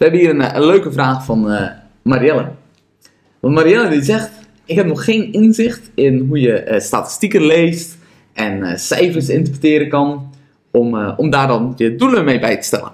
We hebben hier een, eh, een leuke vraag van eh, Marielle. Want Marielle die zegt, ik heb nog geen inzicht in hoe je eh, statistieken leest en cijfers interpreteren kan om, om daar dan je doelen mee bij te stellen.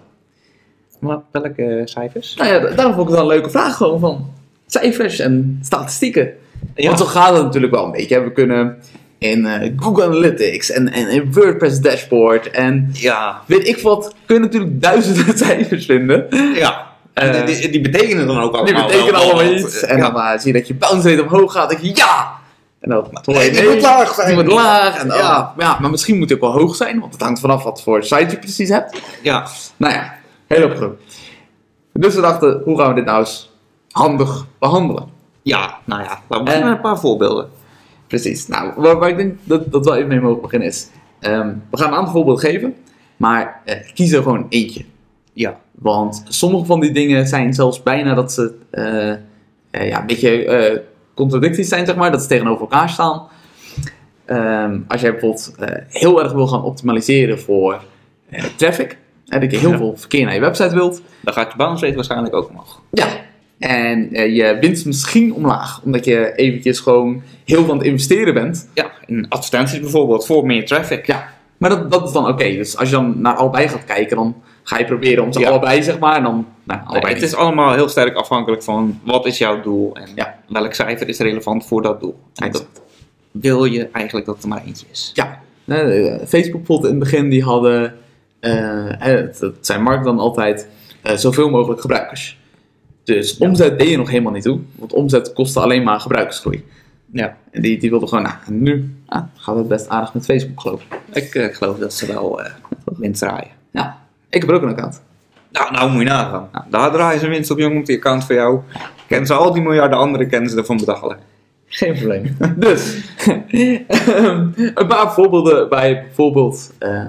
Maar welke cijfers? Nou ja, da- daarom vond ik het wel een leuke vraag gewoon van cijfers en statistieken. Ja. Want zo gaat het natuurlijk wel een beetje. We kunnen in Google Analytics en, en in WordPress dashboard en Ja. weet ik wat, kun je natuurlijk duizenden cijfers vinden. Ja. Eh, En die, die betekenen dan ook Die allemaal betekenen wel allemaal iets. En Ja. dan eh, zie je dat je bounce rate omhoog gaat. Dan denk je ja! En dan Nee, die moet laag zijn. Die moet laag. En, Ja. ja. ja, maar misschien moet die ook wel hoog zijn. Want het hangt vanaf wat voor site je precies hebt. Ja. Nou ja, heel goed. Dus we dachten, hoe gaan we dit nou eens handig behandelen? Ja, nou ja. Laten we Eh. beginnen met een paar voorbeelden. Precies. Nou, waar, waar ik denk dat, dat we even mee mogen beginnen is... ehm, we gaan een aantal voorbeelden geven. Maar eh, kies er gewoon eentje. Ja. Want sommige van die dingen zijn zelfs bijna dat ze eh, eh, ja, een beetje eh contradicties zijn, zeg maar. Dat ze tegenover elkaar staan. Ehm, als jij bijvoorbeeld heel erg wil gaan optimaliseren voor traffic. En dat je heel Ja. veel verkeer naar je website wilt. Dan gaat je bounce rate waarschijnlijk ook omhoog. Ja. En je winst misschien omlaag. Omdat je eventjes gewoon heel veel aan het investeren bent. Ja, in advertenties bijvoorbeeld, voor meer traffic. Ja. Maar dat, dat is dan oké. Dus als je dan naar allebei gaat kijken, dan ga je proberen om ze Ja. allebei, zeg maar. En dan, nou, Nee, allebei het is allemaal heel sterk afhankelijk van wat is jouw doel en Ja. welk cijfer is relevant voor dat doel. En dat wil je eigenlijk dat er maar eentje is. Ja, Facebook bijvoorbeeld in het begin, die hadden, eh, eh, dat zijn markt dan altijd, eh, zoveel mogelijk gebruikers. Dus omzet deed je nog helemaal niet toe, want omzet kostte alleen maar gebruikersgroei. Ja. En die, die wilden gewoon, nou, nu ah, gaat het best aardig met Facebook geloof ik. Ik geloof dat ze wel winst draaien. Ja, ik heb er ook een account. Nou, nou moet je nagaan. Nou, daar draaien ze winst op, jongen, op die account van jou. Kennen ze al die miljarden anderen, kennen ze ervan betalen. Geen probleem. dus, een paar voorbeelden waar je bijvoorbeeld eh,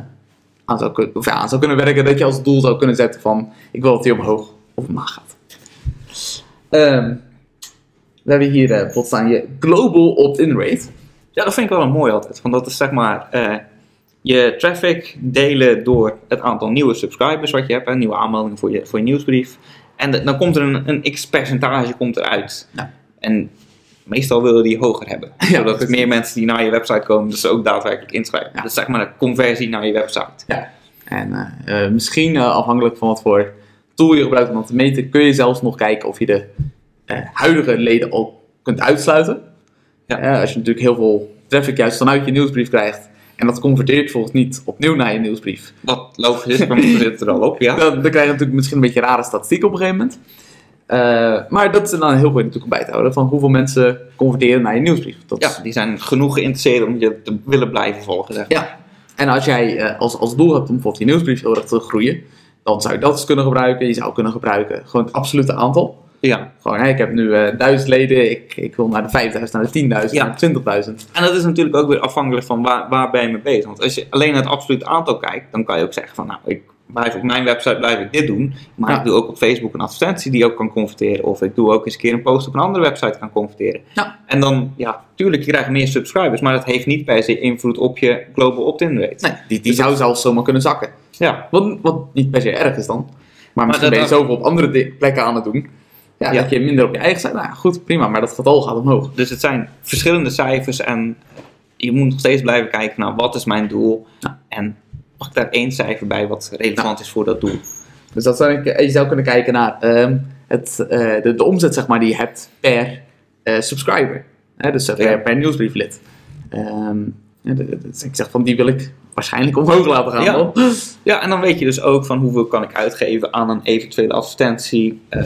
aan, zou kun- of ja, aan zou kunnen werken. Dat je als doel zou kunnen zetten van, ik wil dat die omhoog of omlaag gaat. Ehm, we hebben hier eh, bijvoorbeeld staan je global opt-in rate. Ja, dat vind ik wel een mooi altijd. Want dat is zeg maar eh, je traffic delen door het aantal nieuwe subscribers wat je hebt. En nieuwe aanmeldingen voor je, voor je nieuwsbrief. En de- dan komt er een, een x percentage komt eruit. Ja. En meestal willen die hoger hebben. Ja, zodat precies. meer mensen die naar je website komen, dus ze ook daadwerkelijk inschrijven. Ja. Dus zeg maar de conversie naar je website. Ja. En eh, eh, misschien eh, afhankelijk van wat voor tool je gebruikt om dat te meten, kun je zelfs nog kijken of je de huidige leden al kunt uitsluiten. Ja. Als je natuurlijk heel veel traffic juist vanuit je nieuwsbrief krijgt en dat converteert volgens niet opnieuw naar je nieuwsbrief, Wat logisch is, want we zitten er al op. Ja. dan, dan krijg je natuurlijk misschien een beetje rare statistiek op een gegeven moment. Eh, maar dat is dan heel goed natuurlijk om bij te houden van hoeveel mensen converteren naar je nieuwsbrief. Dat ja, die zijn genoeg geïnteresseerd om je te willen blijven volgen. Zeg. maar. Ja, en als jij eh, als, als doel hebt om bijvoorbeeld je nieuwsbrief heel erg te groeien, dan zou je dat eens kunnen gebruiken. Je zou kunnen gebruiken gewoon het absolute aantal. Ja. Gewoon, hè, ik heb nu eh 1000 leden, ik, ik wil naar de 5000, naar de 10.000, Ja. naar de 20.000. En dat is natuurlijk ook weer afhankelijk van waar, waar ben je mee bezig. Want als je alleen naar het absoluut aantal kijkt, dan kan je ook zeggen van nou, ik blijf op mijn website blijf ik dit doen. Maar Ja. ik doe ook op Facebook een advertentie die ook kan converteren. Of ik doe ook eens een keer een post op een andere website kan converteren. Ja. En dan, ja, tuurlijk, je krijgt meer subscribers, maar dat heeft niet per se invloed op je global opt-in rate. Nee, die, die zou zelfs zomaar kunnen zakken. Ja, Wat, wat niet per se erg is dan. Maar misschien dat- ben je zoveel op andere plekken aan het doen. Ja, Ja. dat je minder op je eigen site. Nou goed, prima, maar dat getal gaat omhoog. dus het zijn verschillende cijfers en je moet nog steeds blijven kijken naar wat is mijn doel. Ja. En ik daar één cijfer bij wat relevant is voor dat doel. Dus dat zou ik, je zou kunnen kijken naar ehm, het, eh, de, de omzet zeg maar, die je hebt per eh, subscriber. Hè, dus eh, per, per nieuwsbrieflid. Ehm, dus ik zeg van die wil ik waarschijnlijk omhoog laten gaan. Ja. Ja, en dan weet je dus ook van hoeveel kan ik uitgeven aan een eventuele advertentie eh,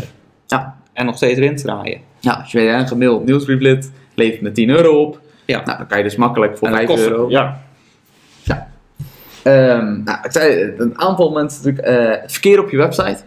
Ja. En nog steeds winst draaien. Ja, als je weet, een gemiddeld nieuwsbrieflid levert met 10 euro op. Ja. Nou, dan kan je dus makkelijk voor En dat 5 kost- euro. Ja. Ehm, nou, ik zei, een aantal mensen natuurlijk, eh, verkeer op je website.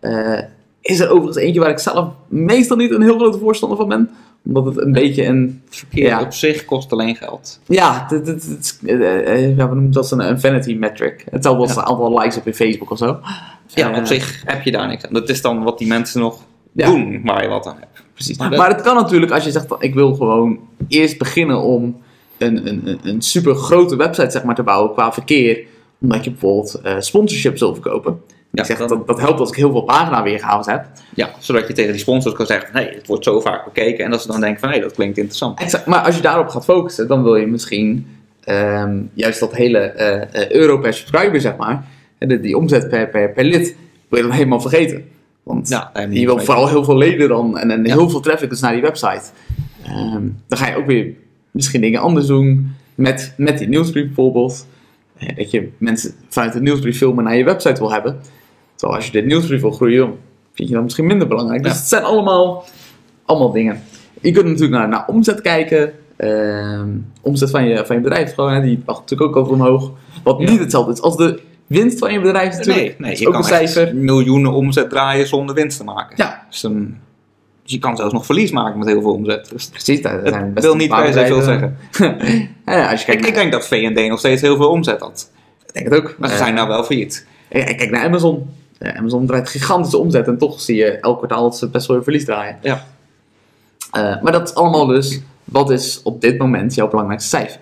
eh, is er overigens eentje waar ik zelf meestal niet een heel grote voorstander van ben. Omdat het een beetje een... Verkeer Ja. op zich kost alleen geld. Ja, eh, ja, we noemen dat een, een vanity metric. Hetzelfde als Ja. het aantal likes op je Facebook of zo. Ja, op zich heb je daar niks aan. Dat is dan wat die mensen nog Ja. doen waar je wat aan hebt. Precies. Maar Maar, dat- het kan natuurlijk als je zegt, van, ik wil gewoon eerst beginnen om een, een, een- een super grote website zeg maar, te bouwen qua verkeer. Omdat je bijvoorbeeld eh, sponsorships wil verkopen. ik zeg, dan- dat, dat helpt als ik heel veel pagina weergaves heb. Ja, zodat je tegen die sponsors kan zeggen: nee, het wordt zo vaak bekeken. En dat ze dan denken: van hé, dat klinkt interessant. Exact. Maar als je daarop gaat focussen, dan wil je misschien ehm, juist dat hele eh, eh, euro per subscriber, zeg maar, en die omzet per, per, per lid, wil je dan helemaal vergeten. Want Ja, heb je wil vooral heel veel leden dan en, en heel veel traffic dus naar die website. Ehm, dan ga je ook weer misschien dingen anders doen met, met die nieuwsbrief bijvoorbeeld. Eh, Dat je mensen vanuit de nieuwsbrief veel meer naar je website wil hebben. Terwijl als je de nieuwsbrief wil groeien, vind je dat misschien minder belangrijk. Dus het zijn allemaal, allemaal dingen. Je kunt natuurlijk naar, naar omzet kijken. Ehm, omzet van je, van je bedrijf, gewoon, hè, die mag natuurlijk ook over omhoog. Wat niet hetzelfde is als de winst van je bedrijf natuurlijk. Nee, nee Dat is je ook kan een echt cijfer. miljoenen omzet draaien zonder winst te maken. Ja. Dus, dan, dus je kan zelfs nog verlies maken met heel veel omzet. Dus Precies, daar het zijn best wil niet per se veel zeggen. Ja, als je kijkt Ik, ik denk dat V&D nog steeds heel veel omzet had. ik denk het ook. Maar ze Eh, zijn nou wel failliet. Kijk naar Amazon. Ja, Amazon draait gigantische omzet en toch zie je elk kwartaal dat ze best wel weer verlies draaien. Ja. Eh, maar dat is allemaal dus, wat is op dit moment jouw belangrijkste cijfer?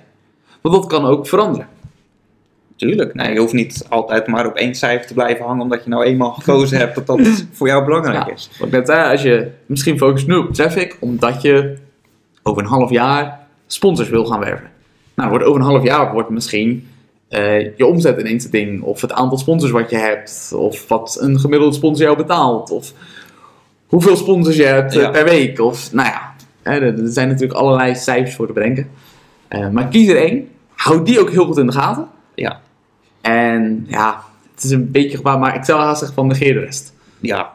Want dat kan ook veranderen. Tuurlijk. Nee, je hoeft niet altijd maar op één cijfer te blijven hangen, omdat je nou eenmaal gekozen hebt dat dat voor jou belangrijk Ja. is. Wat ik net zei, als je misschien focust nu op traffic, omdat je over een half jaar sponsors wil gaan werven. Nou, wordt over een half jaar wordt misschien eh, je omzet ineens het ding, of het aantal sponsors wat je hebt, of wat een gemiddelde sponsor jou betaalt, of hoeveel sponsors je hebt eh, Ja. per week, of nou ja, hè, er, er zijn natuurlijk allerlei cijfers voor te bedenken. Eh, maar kies er één, houd die ook heel goed in de gaten. Ja. En ja, het is een beetje gevaar, maar ik zou haast zeggen van negeer de rest. Ja.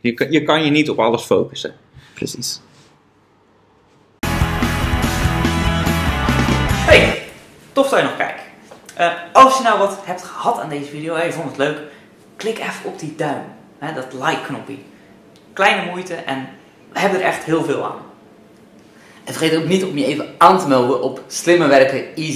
Je, kan- je kan je niet op alles focussen. Precies. Hey, tof dat je nog kijkt. Eh, als je nou wat hebt gehad aan deze video en je vond het leuk, klik even op die duim, hè, dat like-knopje. Kleine moeite en we hebben er echt heel veel aan. En vergeet ook niet om je even aan te melden op Slimmer Werken Easy.